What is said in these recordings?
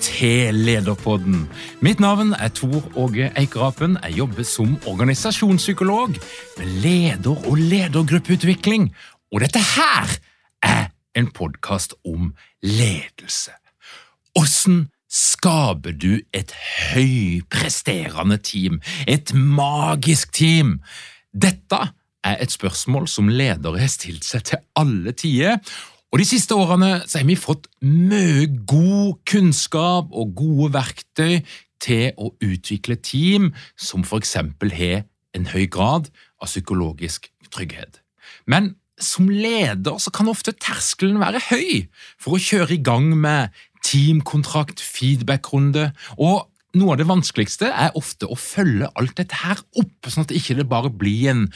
Til Lederpodden. Mitt navn er Tor Åge Eikerapen. Jeg jobber som organisasjonspsykolog med leder- og ledergruppeutvikling. Og dette her er en podkast om ledelse. Åssen skaper du et høypresterende team? Et magisk team? Dette er et spørsmål som ledere har stilt seg til alle tider. Og De siste årene så har vi fått mye god kunnskap og gode verktøy til å utvikle team som f.eks. har en høy grad av psykologisk trygghet. Men som leder så kan ofte terskelen være høy for å kjøre i gang med teamkontrakt, feedbackrunde, og noe av det vanskeligste er ofte å følge alt dette her opp, sånn at det ikke bare blir en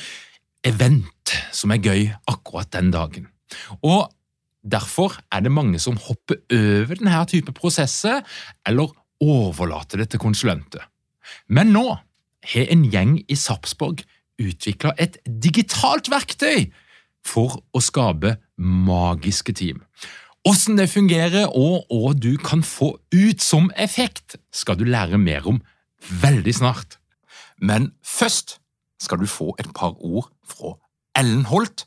event som er gøy akkurat den dagen. Og Derfor er det mange som hopper over denne type prosesser, eller overlater det til konsulenter. Men nå har en gjeng i Sarpsborg utvikla et digitalt verktøy for å skape magiske team. Hvordan det fungerer og hva du kan få ut som effekt, skal du lære mer om veldig snart. Men først skal du få et par ord fra Ellen Holt,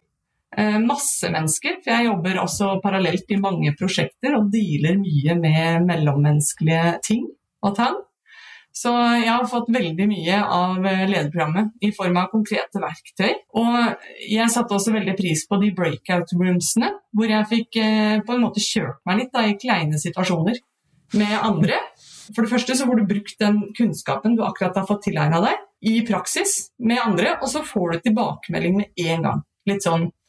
masse mennesker, for jeg jobber også parallelt i mange prosjekter og dealer mye med mellommenneskelige ting og tang. Så jeg har fått veldig mye av eh, lederprogrammet i form av konkrete verktøy. Og jeg satte også veldig pris på de breakout roomsene, hvor jeg fikk eh, på en måte kjørt meg litt da, i kleine situasjoner med andre. For det første så får du brukt den kunnskapen du akkurat har fått tilegna deg, i praksis med andre, og så får du tilbakemelding med en gang. Litt sånn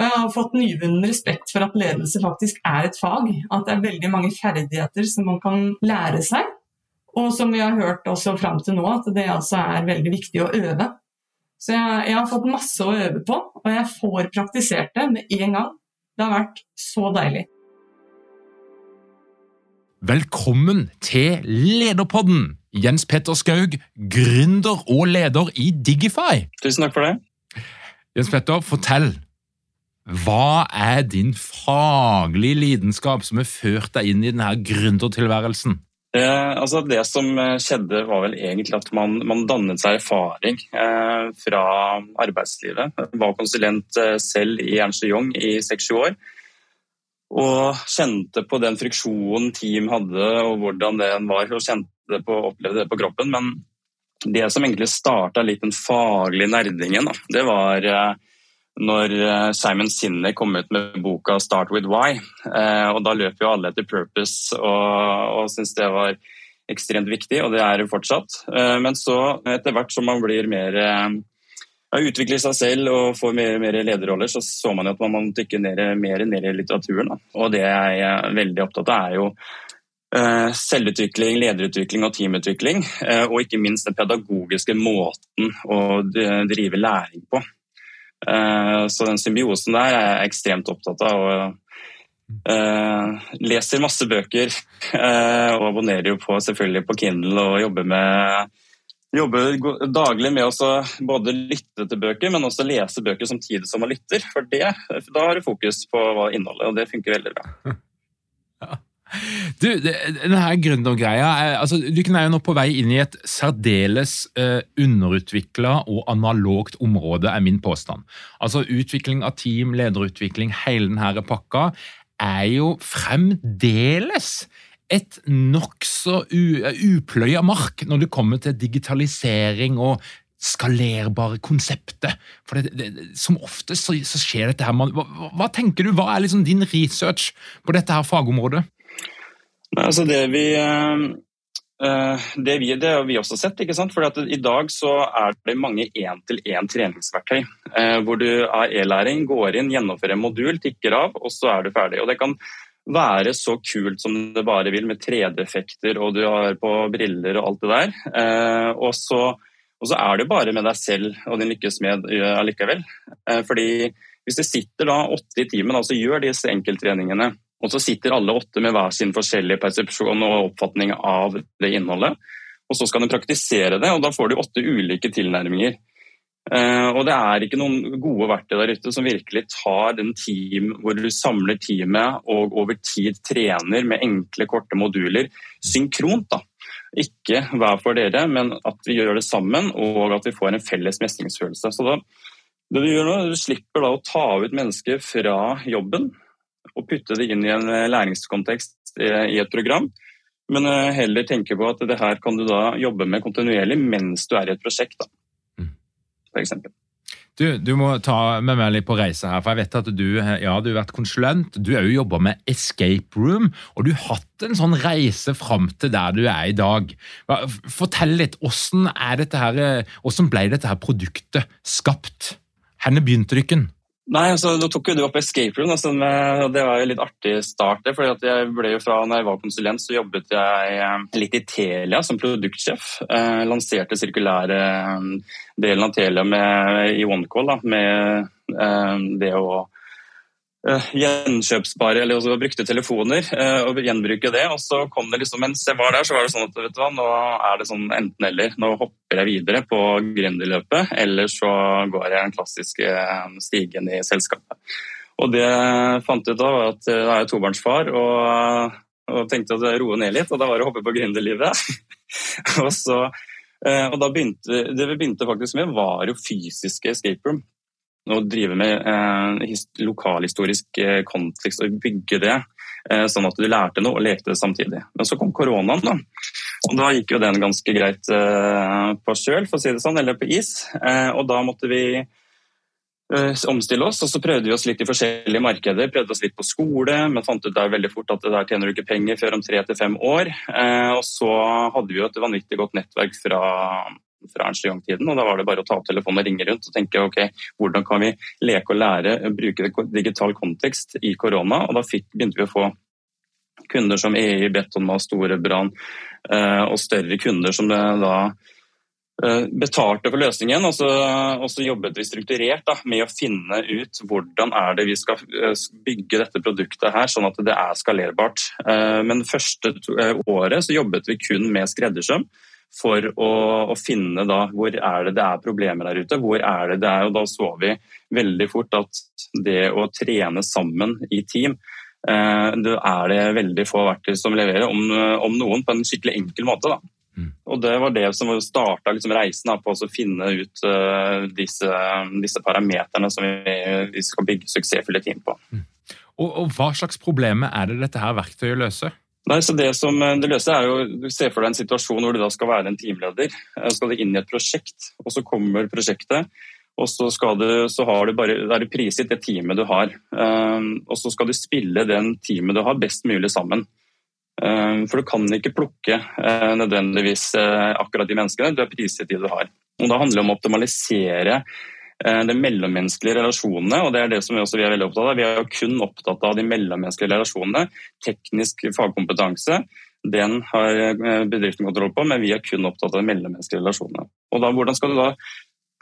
Og jeg har fått nyvunnen respekt for at ledelse faktisk er et fag. At det er veldig mange ferdigheter som man kan lære seg. Og som vi har hørt også fram til nå, at det altså er veldig viktig å øve. Så jeg, jeg, har fått masse å øve på, og jeg får praktisert det med en gang. Det har vært så deilig. Velkommen til Lederpodden! Jens Petter Skaug, gründer og leder i Digify. Tusen takk for det. Jens Petter, fortell. Hva er din faglige lidenskap som har ført deg inn i denne gründertilværelsen? Eh, altså det som eh, skjedde, var vel egentlig at man, man dannet seg erfaring eh, fra arbeidslivet. Jeg var konsulent eh, selv i Ernst Young i seks-sju år. Og kjente på den friksjonen team hadde, og hvordan den var. Og kjente det på, opplevde det på kroppen. Men det som egentlig starta litt den faglige nerdingen, da, det var eh, når eh, Simon Sinner kom ut med boka 'Start with Why'. Eh, og Da løp jo alle etter purpose og, og syntes det var ekstremt viktig, og det er det fortsatt. Eh, men så, etter hvert som man blir mer utvikler seg selv og får mer, mer lederroller, så så man jo at man må dykke ned, mer ned i litteraturen. Da. Og det jeg er veldig opptatt av, er jo selvutvikling, lederutvikling og teamutvikling. Og ikke minst den pedagogiske måten å drive læring på. Eh, så den symbiosen der er jeg ekstremt opptatt av. og uh, leser masse bøker uh, og abonnerer jo på, selvfølgelig på Kindle og jobber, med, jobber daglig med å både lytte til bøker, men også lese bøker samtidig som man lytter. For det, da har du fokus på innholdet, og det funker veldig bra. Ja. Du, denne gründergreia altså, Du er jo nå på vei inn i et særdeles uh, underutvikla og analogt område, er min påstand. Altså Utvikling av team, lederutvikling, hele denne pakka er jo fremdeles et nokså upløya mark når det kommer til digitalisering og skalerbare konseptet. For det, det, Som oftest så, så, skjer dette her. Hva, hva, tenker du, hva er liksom din research på dette her fagområdet? Nei, altså det vi, uh, det vi, det har vi også sett. ikke sant? For I dag så er det mange én-til-én treningsverktøy. Uh, hvor du av e-læring går inn, gjennomfører en modul, tikker av, og så er du ferdig. Og Det kan være så kult som det bare vil, med 3D-effekter og du har på briller og alt det der. Og, så, og, så, er det bare med deg selv og din lykkes med allikevel. fordi hvis du sitter da åtte i timen og gjør disse enkelttreningene og så sitter alle åtte med hver sin forskjellige persepsjon og oppfatning av det innholdet. Og så skal de praktisere det, og da får de åtte ulike tilnærminger. Uh, og det er ikke noen gode verktøy der ute som virkelig tar den team hvor du samler teamet og over tid trener med enkle, korte moduler synkront. da. Ikke hver for dere, men at vi gjør det sammen og at vi får en felles mestringsfølelse. Så da, det du gjør nå, du slipper da å ta ut mennesker fra jobben og putte det inn i en eh, læringskontekst eh, i et program. Men eh, heller tenke på at det her kan du da jobbe med kontinuerlig mens du er i et prosjekt. da, mm. for eksempel. Du, du, må ta med meg litt på reise her, for jeg vet at du, ja, du har vært konsulent. Du har jo jobba med Escape Room, og du har hatt en sånn reise fram til der du er i dag. Fortell litt, hvordan, dette her, hvordan ble dette her produktet skapt? Hvor begynte dere? Nei, altså, Da tok jo du opp Escape Room, altså, det var jo litt artig start. For jeg ble jo fra, når jeg var konsulent, så jobbet jeg eh, litt i Telia som produktsjef. Eh, lanserte sirkulære eh, delen av Telia med, i OneCall da, med eh, det å gjenkjøpsbare eller også brukte telefoner uh, og gjenbruke det. Og så kom det liksom, Mens jeg var der, så var det sånn at vet du hva, nå er det sånn enten-eller. Nå hopper jeg videre på gründerløpet, eller så går jeg den klassiske stigen i selskapet. Og det jeg fant ut da, var at jeg er tobarnsfar og, og tenkte at roe ned litt. Og da var det å hoppe på gründerlivet. og og da begynte, Det vi begynte faktisk med, var jo fysiske escape room å drive med eh, lokalhistorisk eh, kontekst og bygge det, eh, sånn at du lærte noe og lekte det samtidig. Men så kom koronaen, da. Og da gikk jo den ganske greit eh, på kjøl, for å si det sånn, eller på is. Eh, og da måtte vi eh, omstille oss, og så prøvde vi oss litt i forskjellige markeder. Prøvde oss litt på skole, men fant ut der veldig fort at det der tjener du ikke penger før om tre til fem år. og så hadde vi jo et vanvittig godt nettverk fra fra Ernst Young-tiden. og Da var det bare å ta opp telefonen og ringe rundt og tenke ok, hvordan kan vi leke og lære, bruke digital kontekst i korona. og Da fikk, begynte vi å få kunder som EI, Betonma, Storebrann eh, og større kunder som da eh, betalte for løsningen. Og så, og så jobbet vi strukturert da, med å finne ut hvordan er det vi skal eh, bygge dette produktet her, sånn at det er skalerbart. Men første året så jobbet vi kun med skreddersøm for å, å, finne da hvor er det det er problemer der ute. hvor er det det er, og Da så vi veldig fort at det å trene sammen i team eh, det er det veldig få verktøy som leverer, om, om noen på en skikkelig enkel måte. da. Mm. Og Det var det som starta liksom reisen da, på å finne ut uh, disse, disse, parameterne som vi, vi, skal bygge suksessfulle team på. Mm. Og, og, Hva slags problemer er det dette her verktøyet løser? Nei, så Det som det løser er jo, du ser for deg en situasjon hvor du da skal være en teamleder. Skal du inn i et prosjekt, og så kommer prosjektet. Og så, du, så du bare, er du prisgitt det teamet du har. Og så skal du spille den teamet du har, best mulig sammen. For du kan ikke plukke nødvendigvis akkurat de menneskene. Du er prisgitt de du har. Og Da handler det om å optimalisere Eh, de mellommenneskelige relasjonene, og det er det som vi, også, er veldig opptatt av. Vi er jo kun opptatt av de mellommenneskelige relasjonene. Teknisk fagkompetanse den har eh, bedriften kontroll på, men vi er kun opptatt av de mellommenneskelige relasjonene. Og da, Hvordan skal du da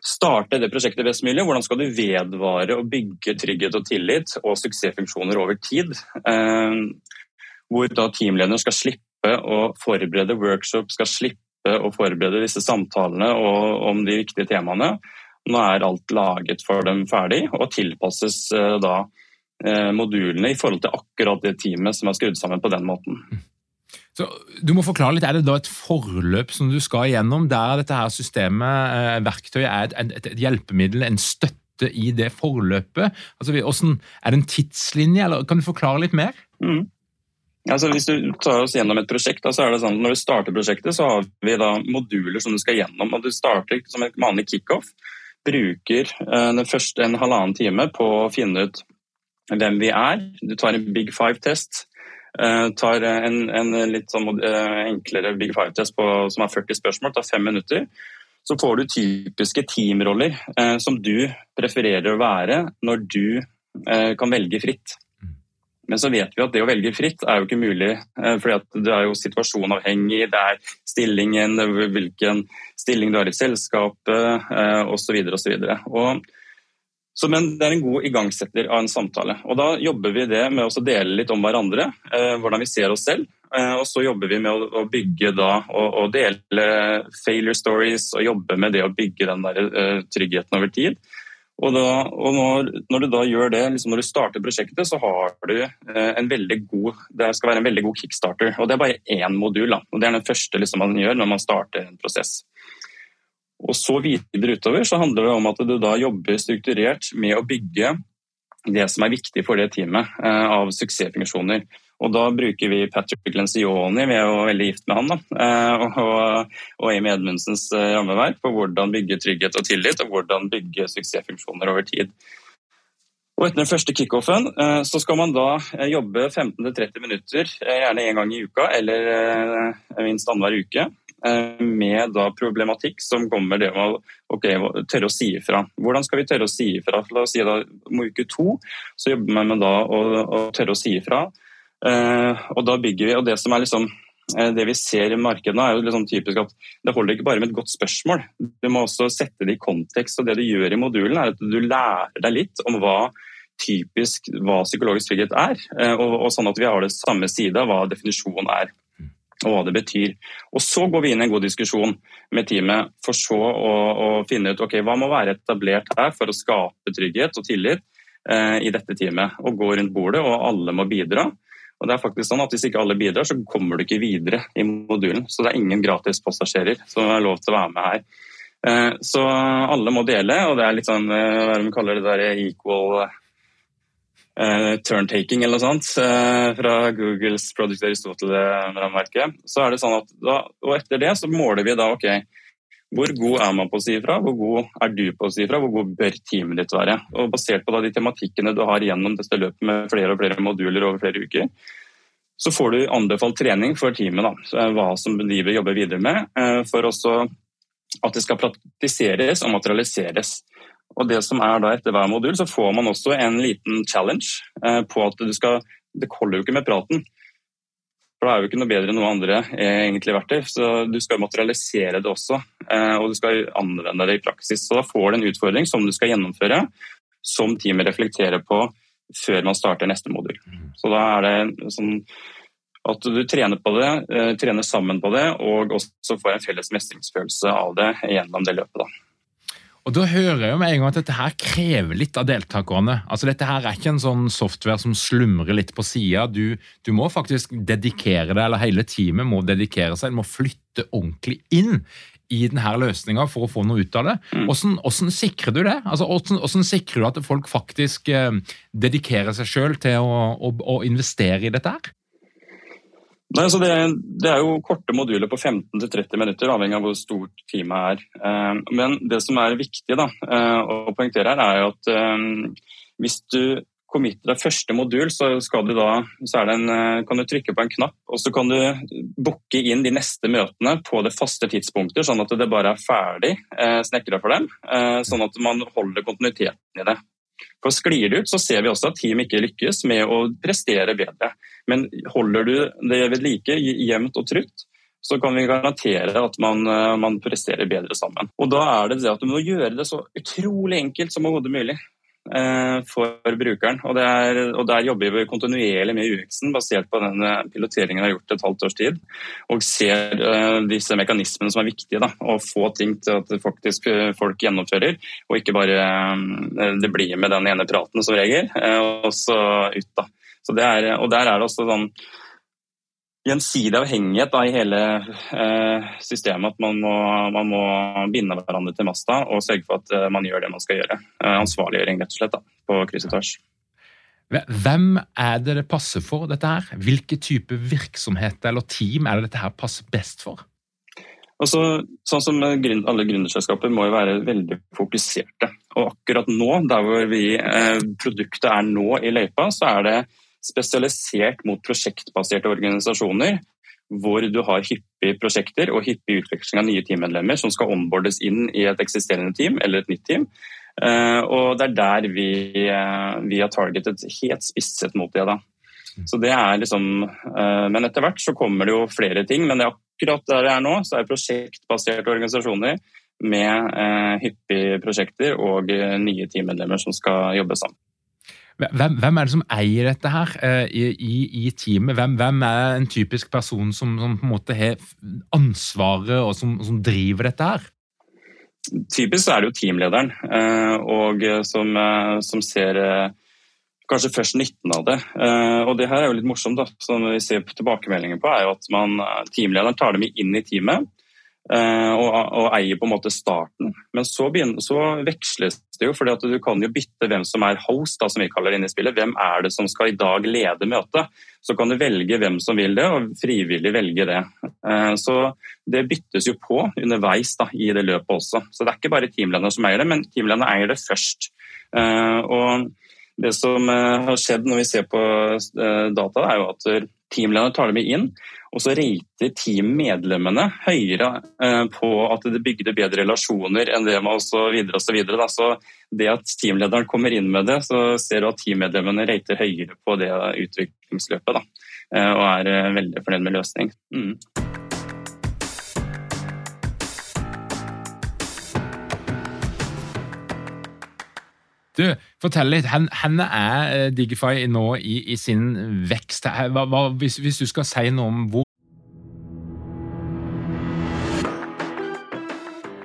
starte det prosjektet best mulig? Hvordan skal du vedvare og bygge trygghet og tillit og suksessfunksjoner over tid? Eh, hvor da teamleder skal slippe å forberede workshop, skal slippe å forberede disse samtalene om de viktige temaene nå er alt laget for dem ferdig og tilpasses eh, da eh, modulene i forhold til akkurat det teamet som er skrudd sammen på den måten. Så du må forklare litt, Er det da et forløp som du skal igjennom, der dette her systemet, eh, verktøyet, er et, et, et hjelpemiddel, en støtte i det forløpet? Altså, hvordan, Er det en tidslinje, eller kan du forklare litt mer? Mm. Altså, hvis du tar oss gjennom et prosjekt, da, så er det sånn at Når du starter prosjektet, så har vi da moduler som du skal gjennom. og Du starter som et vanlig kickoff bruker eh, den første en halvannen time på å finne ut hvem vi er. Du tar en Big Five-test. Uh, tar en, en, litt sånn, enklere Big Five-test som har 40 spørsmål, tar fem minutter. Så får du typiske teamroller som du prefererer å være når du kan velge fritt. Men så vet vi at det å velge fritt er jo ikke mulig, eh, fordi det er jo situasjonavhengig. Det er stillingen, hvilken stilling du har i selskapet osv. osv. Så, men det er en god igangsetter av en samtale. Og Da jobber vi det med å dele litt om hverandre, eh, hvordan vi ser oss selv. Eh, og så jobber vi med å, bygge da, og, dele failure stories og jobbe med det å bygge den der, tryggheten over tid. Og, da, og når, når, du da gjør det, liksom når du starter prosjektet, så har du eh, en veldig god Det skal være en veldig god kickstarter. Og det er bare én modul. Da. og Det er den første liksom, man gjør når man starter en prosess. Og så videre utover så handler det om at du da jobber strukturert med å bygge det som er viktig for det teamet eh, av suksessfunksjoner. Og Da bruker vi Patrick Lencioni, vi er jo veldig gift med han, da, eh, og, og Amy Edmundsens eh, rammeverk på hvordan bygge trygghet og tillit, og hvordan bygge suksessfunksjoner over tid. Og Etter den første kickoffen eh, så skal man da jobbe 15-30 minutter, gjerne én gang i uka eller minst annenhver uke, med da problematikk som kommer det med å tørre å si ifra. Hvordan skal vi tørre å si ifra? La oss si da Om uke to så jobber man med da å, å tørre å si ifra. Eh, og da bygger vi, og det som er liksom eh, det vi ser i markedet er jo liksom typisk at det holder ikke bare med et godt spørsmål. Du må også sette det i kontekst. og Det du gjør i modulen, er at du lærer deg litt om hva typisk hva psykologisk trygghet er. Eh, og, og sånn at vi har det samme side av hva definisjonen er og hva det betyr. Og Så går vi inn i en god diskusjon med teamet for så å, å finne ut ok, hva må være etablert her for å skape trygghet og tillit eh, i dette teamet. Og gå rundt bordet, og alle må bidra. Og det er faktisk sånn at Hvis ikke alle bidrar, så kommer du ikke videre i modulen. Så det er ingen gratispassasjerer som har lov til å være med her. Eh, så alle må dele, og det er litt sånn eh, hva de kaller det der equal uh, turn-taking eller noe sånt fra Googles Product Aristotle-rammeverket. Så er det sånn at da, og etter det så måler vi da ok, hvor god er man på å si ifra, hvor god er du på å si ifra, hvor god bør teamet ditt være. Og Basert på de tematikkene du har gjennom dette løpet med flere og flere moduler over flere uker, så får du anbefalt trening for teamet. Da, hva som de vil jobbe videre med, eh, for også at det skal praktiseres og materialiseres. Og det som er da Etter hver modul så får man også en liten challenge eh, på at du skal Det holder jo ikke med praten. For da er jo ikke noe bedre enn noe andre eh, egentlig verktøy. Så du skal materialisere det også, eh, og du skal anvende det i praksis. Så da får du en utfordring som du skal gjennomføre, som teamet reflekterer på før man starter neste modul. Så da er det sånn at du trener på det, eh, trener sammen på det, og også får en felles mestringsfølelse av det gjennom det løpet. da. Og Da hører jeg jo med en gang at dette her krever litt av deltakerne. Altså Dette her er ikke en sånn software som slumrer litt på sida. Du, du, må faktisk dedikere deg, eller hele teamet må dedikere seg. Du må flytte ordentlig inn i denne løsninga for å få noe ut av det. Mm. Hvordan, hvordan sikrer du det? Altså, hvordan, hvordan, sikrer du at folk faktisk eh, dedikerer seg sjøl til å, å, å, investere i dette her? Nei, det, det, er jo korte moduler på 15-30 minutter, avhengig av hvor stort teamet er. Eh, men det som er viktig da, eh, å poengtere her, er at eh, hvis du committer deg første modul, så, du da, så en, kan du trykke på en knapp, og så kan du booke inn de neste møtene på det faste tidspunktet, sånn at det bare er ferdig snekra for dem. Sånn at man holder kontinuiteten i det. For Sklir det ut, så ser vi også at team ikke lykkes med å prestere bedre. Men holder du det ved like jevnt og trutt, så kan vi garantere at man, eh, man, presterer bedre sammen. Og Da er det det at du må gjøre det så utrolig enkelt som overhodet mulig. Eh, for brukeren. Og, er, og, Der jobber vi kontinuerlig med UX-en, basert på den eh, piloteringen vi har gjort et halvt års tid. Og ser uh, disse mekanismene som er viktige. Da, å få ting til at faktisk folk gjennomfører, og ikke bare det blir med den ene praten som regel, og så ut. da. Så er, og der er det også sånn gjensidig avhengighet da, i hele eh, systemet. At man må, man må, binde hverandre til masta og sørge for at eh, man gjør det man skal gjøre. Eh, ansvarliggjøring rett og slett da, på kryss og tvers. Hvem er det det passer for, dette her? Hvilke type virksomhet eller team er det dette her passer best for? Altså, sånn som Alle gründerselskaper må jo være veldig fokuserte. Og akkurat nå, der hvor vi, eh, produktet er nå i løypa, så er det spesialisert mot prosjektbaserte organisasjoner hvor du har hyppige prosjekter og hyppig utveksling av nye teammedlemmer som skal ombordes inn i et eksisterende team eller et nytt team. Eh, og det er der vi, eh, vi har targetet helt spisset mot det. da. Så det er liksom, eh, Men etter hvert så kommer det jo flere ting. Men akkurat der det er nå, så er det prosjektbaserte organisasjoner med hyppige prosjekter og nye teammedlemmer som skal jobbe sammen. Hvem, hvem, er det som eier dette her uh, i, i, teamet? Hvem, hvem, er en typisk person som, som, på en måte har ansvaret og som, som, driver dette her? Typisk er det jo teamlederen, uh, og eh, som, som ser kanskje først nytten av det. og Det her er jo litt morsomt. da, som vi ser tilbakemeldinger på, er jo at man, Teamlederen tar dem inn i teamet. Eh, og, og, eier på en måte starten. Men så, begynner, så veksles det jo, for du kan jo bytte hvem som er host, da, som vi kaller det inne i spillet. Hvem er det som skal i dag lede møtet? Så kan du velge hvem som vil det, og frivillig velge det. Eh, så det byttes jo på underveis da, i det løpet også. Så det er ikke bare teamlederne som eier det, men teamlederne eier det først. Eh, og det som har skjedd når vi ser på data, er jo at teamlederne tar dem inn. Og så rater teammedlemmene høyere eh, på at det bygde bedre relasjoner enn det med osv. Så, så, videre, så det at teamlederen kommer inn med det, så ser du at teammedlemmene rater høyere på det utviklingsløpet. Da, eh, og er eh, veldig fornøyd med løsning. Mm. Du, fortell litt. Hvor er eh, Digify nå i, i sin vekst? Hva, hva, hvis, hvis, du skal si noe om hvor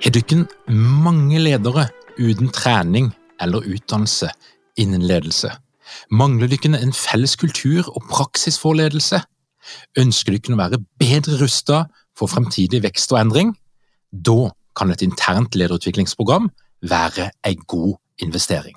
Har dere mange ledere uten trening eller utdannelse innen ledelse? Mangler dere en felles kultur og praksis for ledelse? Ønsker dere å være bedre rustet for fremtidig vekst og endring? Da kan et internt lederutviklingsprogram være en god investering.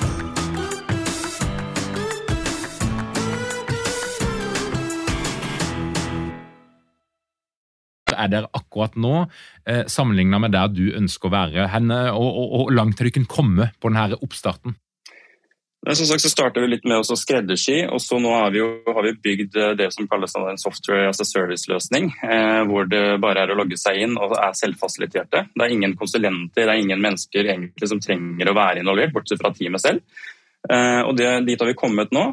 er der akkurat nå, eh, sammenligna med der du ønsker å være? Henne, og, og, og langt du kan komme på denne oppstarten? Som sagt så starter vi litt med å skreddersy, og så nå vi, jo, har vi bygd eh, det som kalles en software as a service-løsning. Eh, hvor det bare er å logge seg inn og er selvfasiliterte. Det er ingen konsulenter, det er ingen mennesker egentlig som trenger å være involvert, bortsett fra teamet selv. Eh, og det, Dit har vi kommet nå.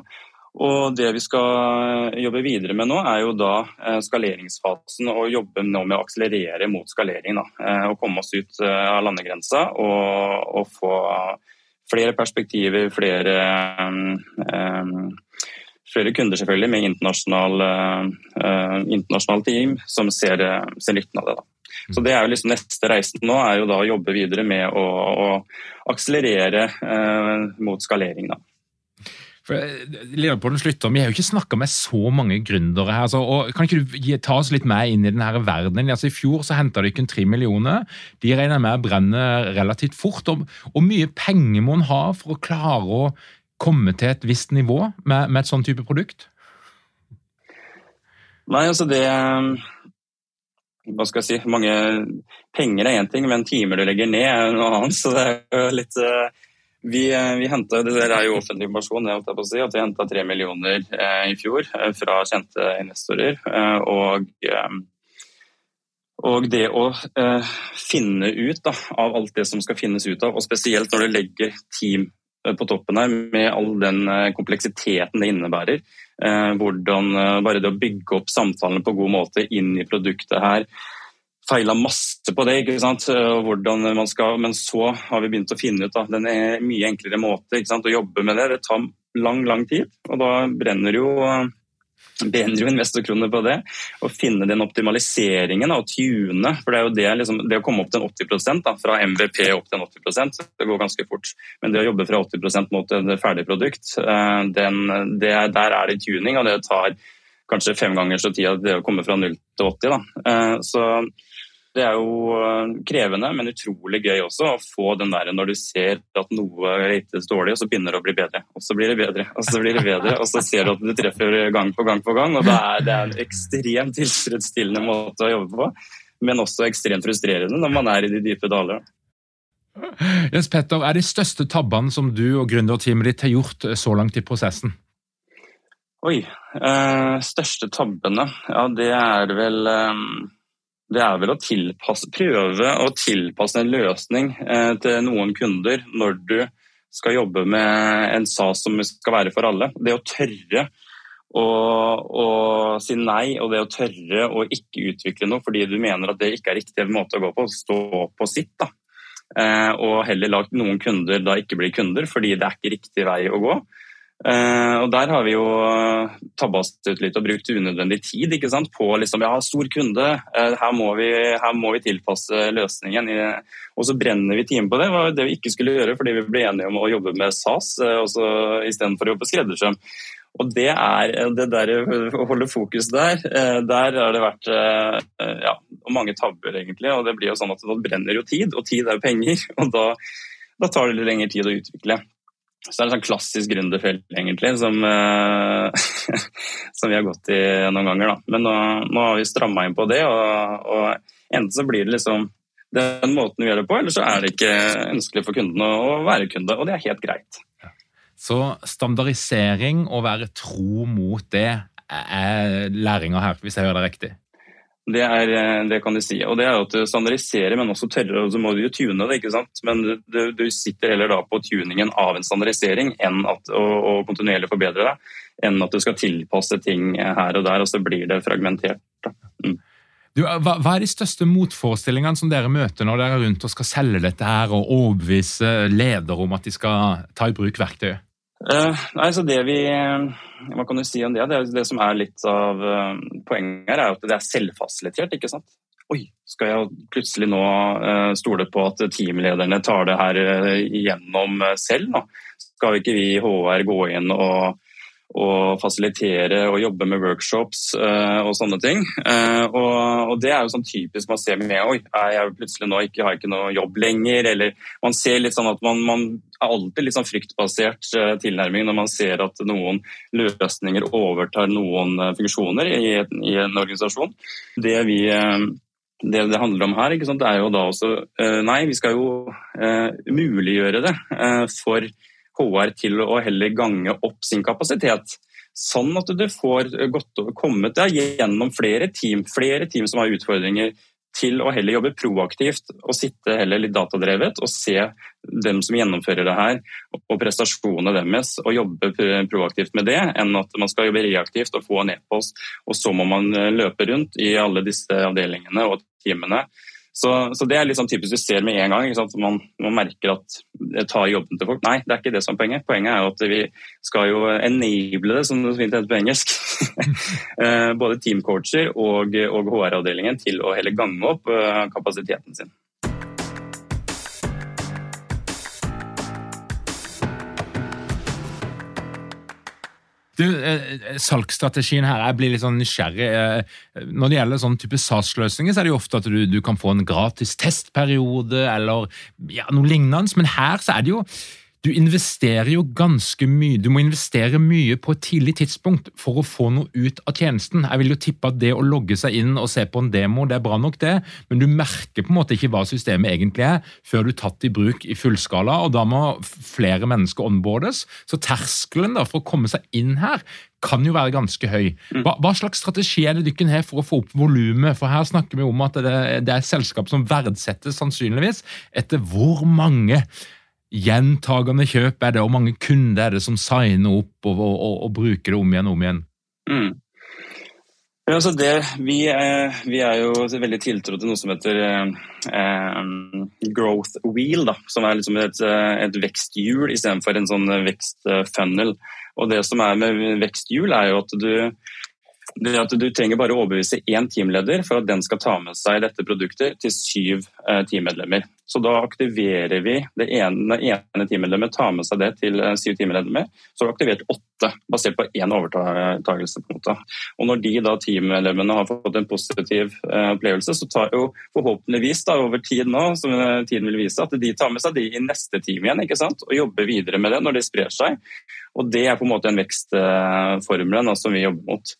Og Det vi skal jobbe videre med nå, er jo da eh, skaleringsfasen og jobbe nå med å akselerere mot skalering. Da. Eh, og komme oss ut eh, av landegrensa og, og få flere perspektiver, flere, flere kunder selvfølgelig med internasjonal, internasjonal team som ser, ser, nytten av det. Da. Så det er jo liksom Neste reisen nå er jo da å jobbe videre med å, å akselerere mot skalering. Da. Lederpodden slutter, Vi har jo ikke snakka med så mange gründere her. Altså, og kan ikke du ta oss litt med inn i denne verdenen? Altså, I fjor så henta dere tre millioner. De regner med å brenne relativt fort. Og, og mye penger må en ha for å klare å komme til et visst nivå med, med et sånn type produkt? Nei, altså det Hva skal jeg si Mange penger er én ting, men timer du legger ned er noe annet. Så det er jo litt uh, vi, eh, vi hentet, det si, tre millioner eh, i fjor eh, fra kjente investorer. Og, og, det å finne ut da, av alt det som skal finnes ut av, og spesielt når du legger team på toppen her med all den kompleksiteten det innebærer. hvordan Bare det å bygge opp samtalene på god måte inn i produktet her feila masse på det, ikke sant? hvordan man skal, men så har vi begynt å finne ut da, den er mye enklere måte ikke sant? å jobbe med det. Det tar lang, lang tid, og da brenner jo brenner jo investorkroner på det. Å finne den optimaliseringen og tune. For det er jo det, liksom, det å komme opp til 80 da, fra MVP opp til 80% det går ganske fort. Men det å jobbe fra 80% mot et ferdig produkt, eh, den, det, der er det tuning, og det tar kanskje fem ganger så tid det å komme fra 0 til 80. Da. Eh, så det er jo eh, krevende, men utrolig gøy også å få den der når du ser at noe rates dårlig, og så begynner det å bli bedre. Og så blir det bedre, og så blir det bedre, og så ser du at du treffer gang på gang på gang. og Det er, det er en ekstremt tilfredsstillende måte å jobbe på, men også ekstremt frustrerende når man er i de dype daler. Jens Petter, er de største tabbene som du og gründerteamet ditt har gjort så langt i prosessen? Oi. Øh, største tabbene? Ja, det er vel øh, det er vel å tilpasse, prøve å tilpasse en løsning eh, til noen kunder når du skal jobbe med en SAS som skal være for alle. Det å tørre å, å, si nei, og det å tørre å ikke utvikle noe fordi du mener at det ikke er riktig måte å gå på, stå på sitt. da. Eh, og heller la noen kunder da ikke bli kunder fordi det er ikke riktig vei å gå. Uh, og Der har vi jo tabba oss ut litt og brukt unødvendig tid ikke sant? på liksom, ja, stor kunde, uh, her, må vi, her, må vi, tilpasse løsningen. I, og så brenner vi timen på det. Det var det vi ikke skulle gjøre fordi vi ble enige om å jobbe med SAS uh, istedenfor å jobbe skreddersøm. Og det er det der å holde fokus der. Der har det vært ja, mange tabber, egentlig. Og det blir jo sånn at da brenner jo tid, og tid er jo penger. Og da, da tar det litt lengre tid å utvikle. Så det er en sånn klassisk gründerfelt, egentlig, som, uh, som, vi har gått i noen ganger. Da. Men nå, nå har vi stramma inn på det, og, og, enten så blir det liksom den måten vi gjør det på, eller så er det ikke ønskelig for kundene å være kunde, og det er helt greit. Så standardisering og være tro mot det er læringa her, hvis jeg hører det riktig? Det, er, eh, det, kan de si. Og det er at du standardiserer, men også tørre, og så må du jo tune det. ikke sant? Men du, du sitter heller da på tuningen av en standardisering enn at, og, og kontinuerlig forbedre deg, enn at du skal tilpasse ting her og der, og så blir det fragmentert. Mm. Du, hva, hva, er de største motforestillingene som dere møter når dere er rundt og skal selge dette her og overbevise ledere om at de skal ta i bruk verktøyet? Uh, nei, så det vi Hva kan du si om det? Det, det som er litt av uh, poenget her, er at det er selvfasilitert. ikke sant? Oi, skal jeg plutselig nå uh, stole på at teamlederne tar det her igjennom selv? nå? Skal ikke vi i HR gå inn og og fasilitere og jobbe med workshops uh, og sånne ting. Uh, og, og, Det er jo sånn typisk man ser med Oi, er jeg plutselig nå ikke, har ikke noe jobb lenger? Eller man ser litt sånn at man, man er alltid litt sånn fryktbasert uh, tilnærming når man ser at noen løsninger overtar noen funksjoner i, i, en organisasjon. Det vi det det handler om her, det er jo da også Nei, vi skal jo muliggjøre det for HR til å heller gange opp sin kapasitet. Sånn at du får godt, kommet deg gjennom flere team, flere team som har utfordringer, til å heller jobbe proaktivt og sitte heller litt datadrevet og se dem som gjennomfører det her og prestasjonene deres og jobbe proaktivt med det, enn at man skal jobbe reaktivt og få en e-post, og så må man løpe rundt i alle disse avdelingene og teamene så, så, det er sånn typisk du ser med en gang. Man, man, merker at det tar jobben til folk. Nei, det er ikke det som er poenget. Poenget er jo at vi skal jo enable det, som det fint heter på engelsk. Eh, både teamcoacher og, og HR-avdelingen til å heller gange opp eh, kapasiteten sin. Du, Salgsstrategien her, jeg blir litt sånn nysgjerrig. Når det gjelder sånn type SAS-løsninger, så er det jo ofte at du, du, kan få en gratis testperiode eller ja, noe lignende, men her så er det jo du investerer jo ganske mye. Du må investere mye på et tidlig tidspunkt for å få noe ut av tjenesten. Jeg vil jo tippe at det å logge seg inn og se på en demo, det er bra nok, det, men du merker på en måte ikke hva systemet egentlig er før du er tatt i bruk i fullskala, og da må flere mennesker onboardes. Så terskelen da for å komme seg inn her kan jo være ganske høy. Mm. Hva, hva slags strategi er det dere har for å få opp volumet? For her snakker vi om at det, det er selskap som verdsettes sannsynligvis etter hvor mange gjentagende kjøp er det, og mange kunder er det som signer opp og, og, og bruker det om igjen og om igjen? Mm. Ja, altså det, vi, er, vi, er, jo veldig tiltro til noe som heter eh, growth wheel, da, som er liksom et, et veksthjul istedenfor en sånn vekstfunnel. Og Det som er med veksthjul, er jo at du, det at du trenger bare å overbevise én teamleder for at den skal ta med seg dette produktet til syv eh, teammedlemmer. Så da aktiverer vi det ene, ene teammedlemmet tar med seg det til eh, syv teammedlemmer. Så har du aktivert åtte, basert på én overtakelse. på en måte. Og Når de da teammedlemmene har fått en positiv eh, opplevelse, så tar jo forhåpentligvis da over tid nå, som tiden vil vise, at de tar med seg de i neste team igjen ikke sant? og jobber videre med det når det sprer seg. Og Det er på en måte en vekstformel som vi jobber mot,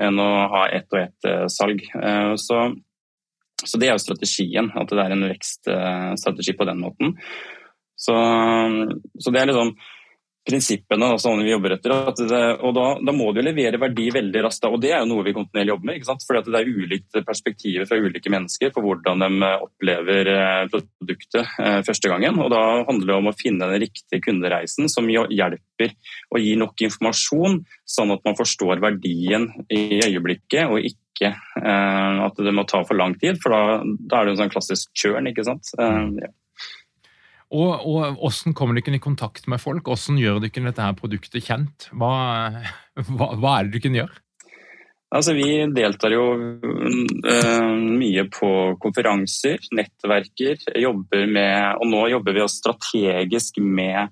enn å ha ett og ett salg. Så så det er jo strategien, at det er en vekststrategi på den måten. Så, så det er liksom prinsippene da, sånn vi jobber etter. Det, og da, da, må du levere verdi veldig raskt. Og det er jo noe vi kontinuerlig jobber med. ikke sant? Fordi det er ulikt perspektiver fra ulike mennesker på hvordan de opplever eh, produktet eh, første gangen. Og da handler det om å finne den riktige kundereisen som hjelper og gir nok informasjon, sånn at man forstår verdien i øyeblikket, og ikke eh, at det må ta for lang tid, for da, da er det en sånn klassisk churn. ikke sant? Eh, ja. Og, og Hvordan kommer dere i kontakt med folk? Hvordan gjør dere dette her produktet kjent? Hva, hva, hva er det dere gjør? Altså, vi deltar jo uh, mye på konferanser, nettverker, jobber med Og nå jobber vi strategisk med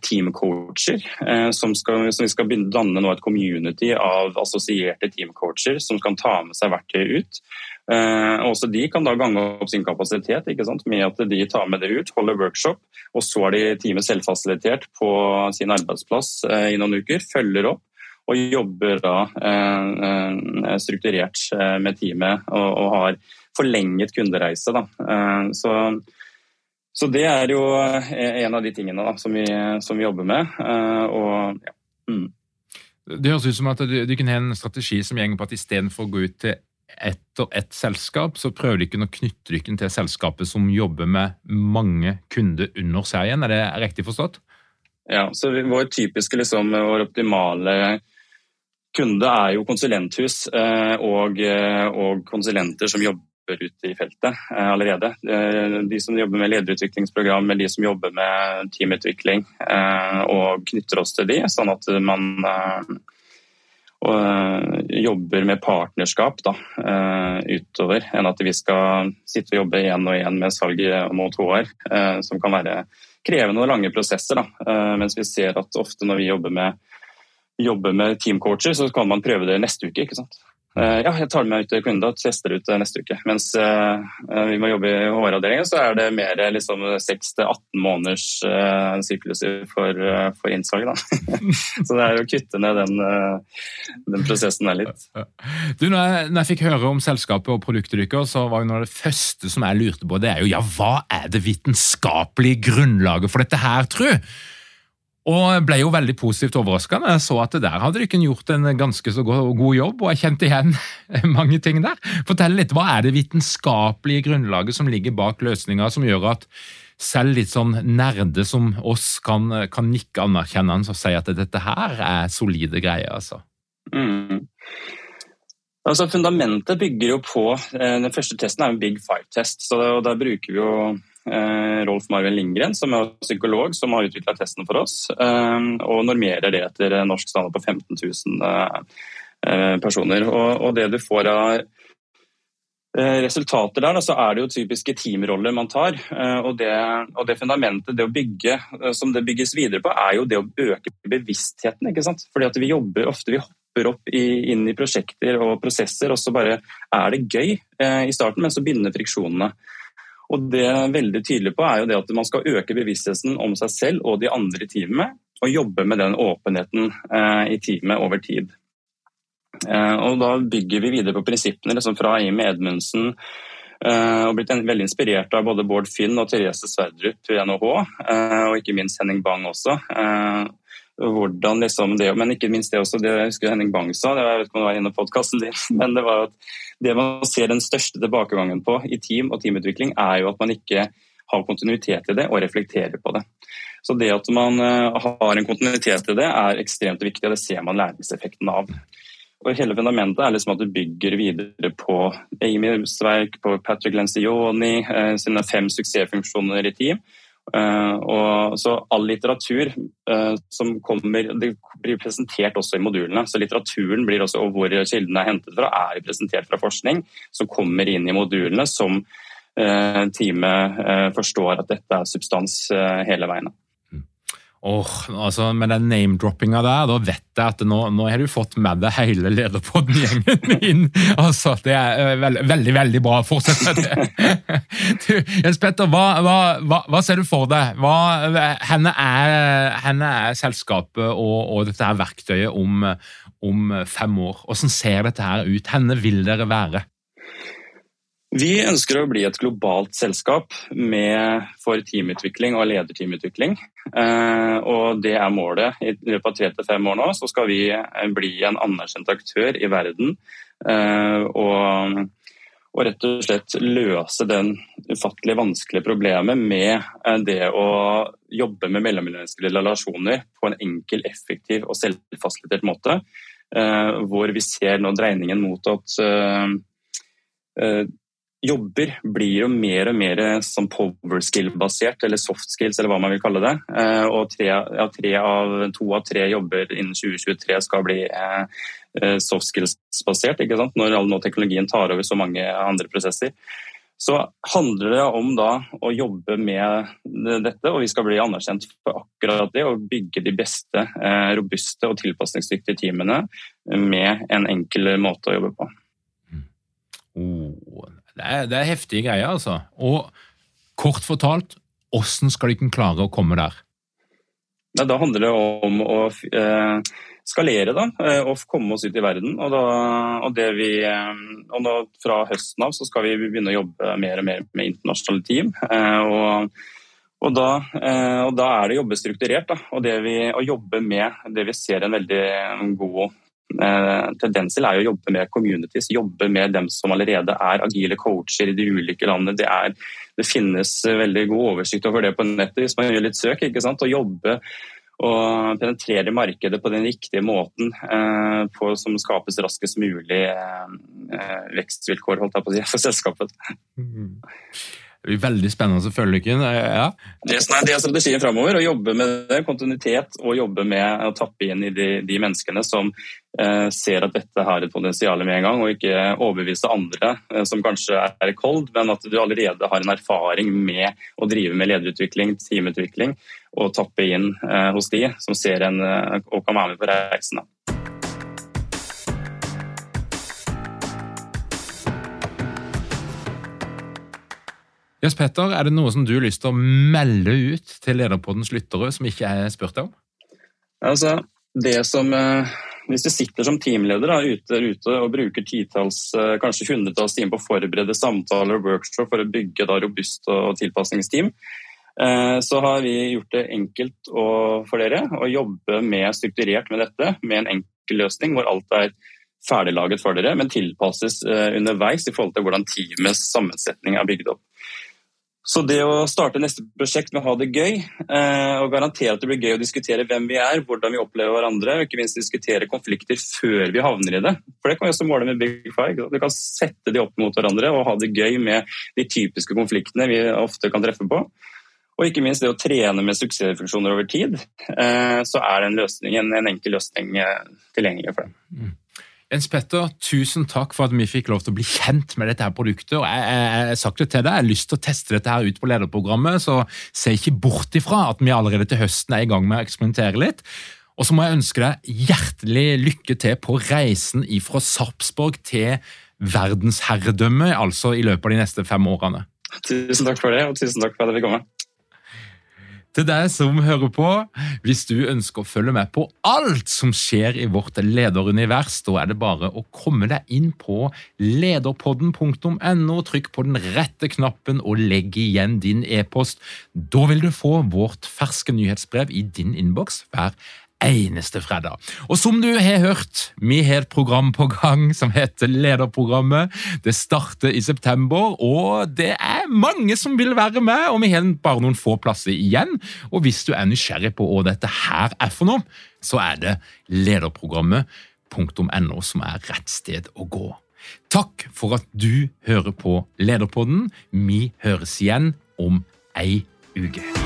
teamcoacher, eh, som, som, vi skal danne nå et community av assosierte teamcoacher som kan ta med seg verktøyet ut. Eh, også De kan da gange opp sin kapasitet med at de tar med det ut, holder workshop, og så er de teamet selvfasilitert på sin arbeidsplass i noen uker, følger opp og jobber da strukturert med teamet og, og har forlenget kundereise. Da. Så så det er jo eh, en av de tingene da, som, vi, som, vi, jobber med. Eh, og, ja. mm. Det høres ut som at du, du kan ha en strategi som går på at istedenfor å gå ut til ett og ett selskap, så prøver de ikke å knytte dere til selskapet som jobber med mange kunder under seg igjen. Er det riktig forstått? Ja, så vår typiske, liksom, vår optimale kunde er jo konsulenthus eh, og, og konsulenter som jobber jobber ute i feltet eh, allerede. Eh, de som jobber med lederutviklingsprogram, de som jobber med teamutvikling, eh, og knytter oss til de, sånn at man jobber med partnerskap da, utover, enn at vi skal sitte og jobbe én og én med salg mot HR, som kan være krevende og lange prosesser. Da. Mens vi ser at ofte når vi jobber med, jobber med teamcoacher, så kan man prøve det neste uke. ikke sant? Eh, ja, jeg tar med meg ut til kunden og tester ut neste uke. Mens uh, vi må jobbe i HR-avdelingen, så er det mer liksom, 6-18 måneders sykluser for, for innsalg. så det er å kutte ned den, den prosessen der litt. Du, når jeg, når jeg, fikk høre om selskapet og produktet deres, så var det noe av det første som jeg lurte på, det er jo ja, hva er det vitenskapelige grunnlaget for dette her, tru? Og ble jo veldig positivt overraska når jeg så at der hadde dere gjort en ganske så god jobb, og jeg kjente igjen mange ting der. Fortell litt, Hva er det vitenskapelige grunnlaget som ligger bak løsninga, som gjør at selv litt sånn nerde som oss kan, kan nikke anerkjennende og si at dette her er solide greier? altså? Mm. Altså, fundamentet bygger jo på eh, Den første testen er en Big Five-test. så Da bruker vi jo Rolf Marvin Lindgren, som er psykolog, som har utvikla testen for oss. Eh, og normerer det etter norsk standard på 15 000 eh, personer. Og, det du får av Eh, resultater der, så er det jo typiske teamroller man tar. Eh, og det, og det, fundamentet, det å bygge, eh, som det bygges videre på, er jo det å øke bevisstheten. ikke sant? Fordi at vi jobber ofte, vi hopper opp i, inn i prosjekter og prosesser, og så bare er det gøy i starten, men så begynner friksjonene. Og det jeg er veldig tydelig på er jo det at man skal øke bevisstheten om seg selv og de andre i teamet, og jobbe med den åpenheten i teamet over tid. Eh, og da bygger vi videre på prinsippene liksom fra Amy Edmundsen eh, og blitt veldig inspirert av både Bård Finn og Therese Sverdrup ved NHH, eh, og ikke minst Henning Bang også. Hvordan liksom det, men ikke minst det også, det jeg husker Henning Bang sa, jeg vet ikke om det var inne i podkasten din, men det var at det man ser den største tilbakegangen på i team og teamutvikling, er jo at man ikke har kontinuitet i det og reflekterer på det. Så det at man har en kontinuitet i det, er ekstremt viktig, og det ser man læringseffekten av. Og hele fundamentet er liksom at du bygger videre på Amys verk, på Patrick Lencioni eh, sine fem suksessfunksjoner i team. Uh, og så All litteratur uh, som kommer, det blir presentert også i modulene. så Litteraturen blir også, og hvor kildene er hentet fra, er presentert fra forskning som kommer inn i modulene, som uh, teamet forstår at dette er substans hele veien. Oh, altså Med den name-droppinga der, da vet jeg at nå, nå har du fått med deg hele Lederpodden-gjengen inn. Altså, Det er uh, veld, veldig, veldig bra. Fortsett med det. du, Jens Petter, hva, hva, hva, hva, ser du for deg? henne, er, henne er selskapet og, og, dette her verktøyet om, om fem år. Hvordan ser dette her ut? Henne vil dere være? Vi ønsker å bli et globalt selskap med, for teamutvikling og lederteamutvikling. Eh, og det er målet. I løpet av tre til fem år nå så skal vi eh, bli en anerkjent aktør i verden. Eh, og, og, rett og slett løse den ufattelig vanskelige problemet med det å jobbe med mellommenneskelige relasjoner på en enkel, effektiv og selvfasilitert måte. Hvor vi ser nå dreiningen mot at jobber blir jo mer og mer som power skill-basert, eller soft skills, eller hva man vil kalle det. Eh, og tre, ja, tre av, to av tre jobber innen 2023 skal bli eh, eh, soft skills-basert, når all nå teknologien tar over så mange andre prosesser. Så handler det om da å jobbe med dette, og vi skal bli anerkjent for akkurat det. Å bygge de beste, robuste og tilpasningsdyktige teamene med en enkel måte å jobbe på. Oh, det er, det er heftige greier, altså. Og kort fortalt, hvordan skal de kunne klare å komme der? Da handler det om å eh, skalere da, eh, og komme oss ut i verden. Og, da, og, vi, eh, og nå, fra høsten av så skal vi begynne å jobbe mer og mer med internasjonale team. Og, og, da, da, er det å jobbe strukturert. Da, og det vi, å jobbe med det vi ser en veldig god Eh, tendens til er å jobbe med communities, jobbe med dem som allerede er agile coacher i de ulike landene. Det, er, det finnes veldig god oversikt over det på nettet hvis man gjør litt søk. ikke sant? Å jobbe og penetrere markedet på den riktige måten eh, på, som skapes raskest mulig eh, eh vekstvilkår holdt jeg på å si, for selskapet. Mm. Veldig spennende å følge. Ja. Det, det er strategien framover. Å jobbe med det, kontinuitet og jobbe med å tappe inn i de, de menneskene som eh, ser at dette har et potensial med en gang, og ikke overbevise andre eh, som kanskje er cold, men at du allerede har en erfaring med å drive med lederutvikling, teamutvikling, og tappe inn eh, hos de som ser en, eh, og kan være med på reisen. Jens Petter, er det noe som du har lyst til å melde ut til Lederpoddens lyttere som ikke er spurt om? Altså, det som eh, Hvis du sitter som teamleder da, ute, ute, og bruker titalls, eh, kanskje hundretalls timer på å forberede samtaler og workshop for å bygge da, robust og tilpasningsteam, eh, så har vi gjort det enkelt for dere å jobbe med, strukturert med dette med en enkel løsning hvor alt er ferdiglaget for dere, men tilpasses underveis i forhold til hvordan teamets sammensetning er bygd opp. Så det å starte neste prosjekt med å ha det gøy, eh, og garantere at det blir gøy å diskutere hvem vi er, hvordan vi opplever hverandre, og ikke minst diskutere konflikter før vi havner i det. For det kan vi også måle med Big Five. Du kan sette de opp mot hverandre og ha det gøy med de typiske konfliktene vi ofte kan treffe på. Og ikke minst det å trene med suksessfunksjoner over tid, eh, så er en, løsning, en enkel løsning eh, tilgjengelig for dem. Jens Petter, tusen takk for at vi fikk lov til å bli kjent med dette her produktet. og Jeg, jeg, jeg sagt det til deg, jeg har lyst til å teste dette her ut på lederprogrammet, så se ikke bort ifra at vi allerede til høsten er i gang med å eksperimentere litt. Og så må jeg ønske deg hjertelig lykke til på reisen fra Sarpsborg til verdensherredømme, altså i løpet av de neste fem årene. Tusen takk for det, og tusen takk for at jeg fikk komme. Til deg som hører på, hvis du ønsker å følge med på alt som skjer i vårt lederunivers, da er det bare å komme deg inn på lederpodden.no, trykk på den rette knappen og legg igjen din e-post. Da vil du få vårt ferske nyhetsbrev i din innboks hver eneste fredag. Og som du har hørt, vi har et program på gang som heter Lederprogrammet. Det starter i september, og det er mange som vil være med, og vi har bare noen få plasser igjen. Og hvis du er nysgjerrig på hva dette her er for noe, så er det lederprogrammet.no som er rett sted å gå. Takk for at du hører på Lederpodden. Vi høres igjen om ei uke.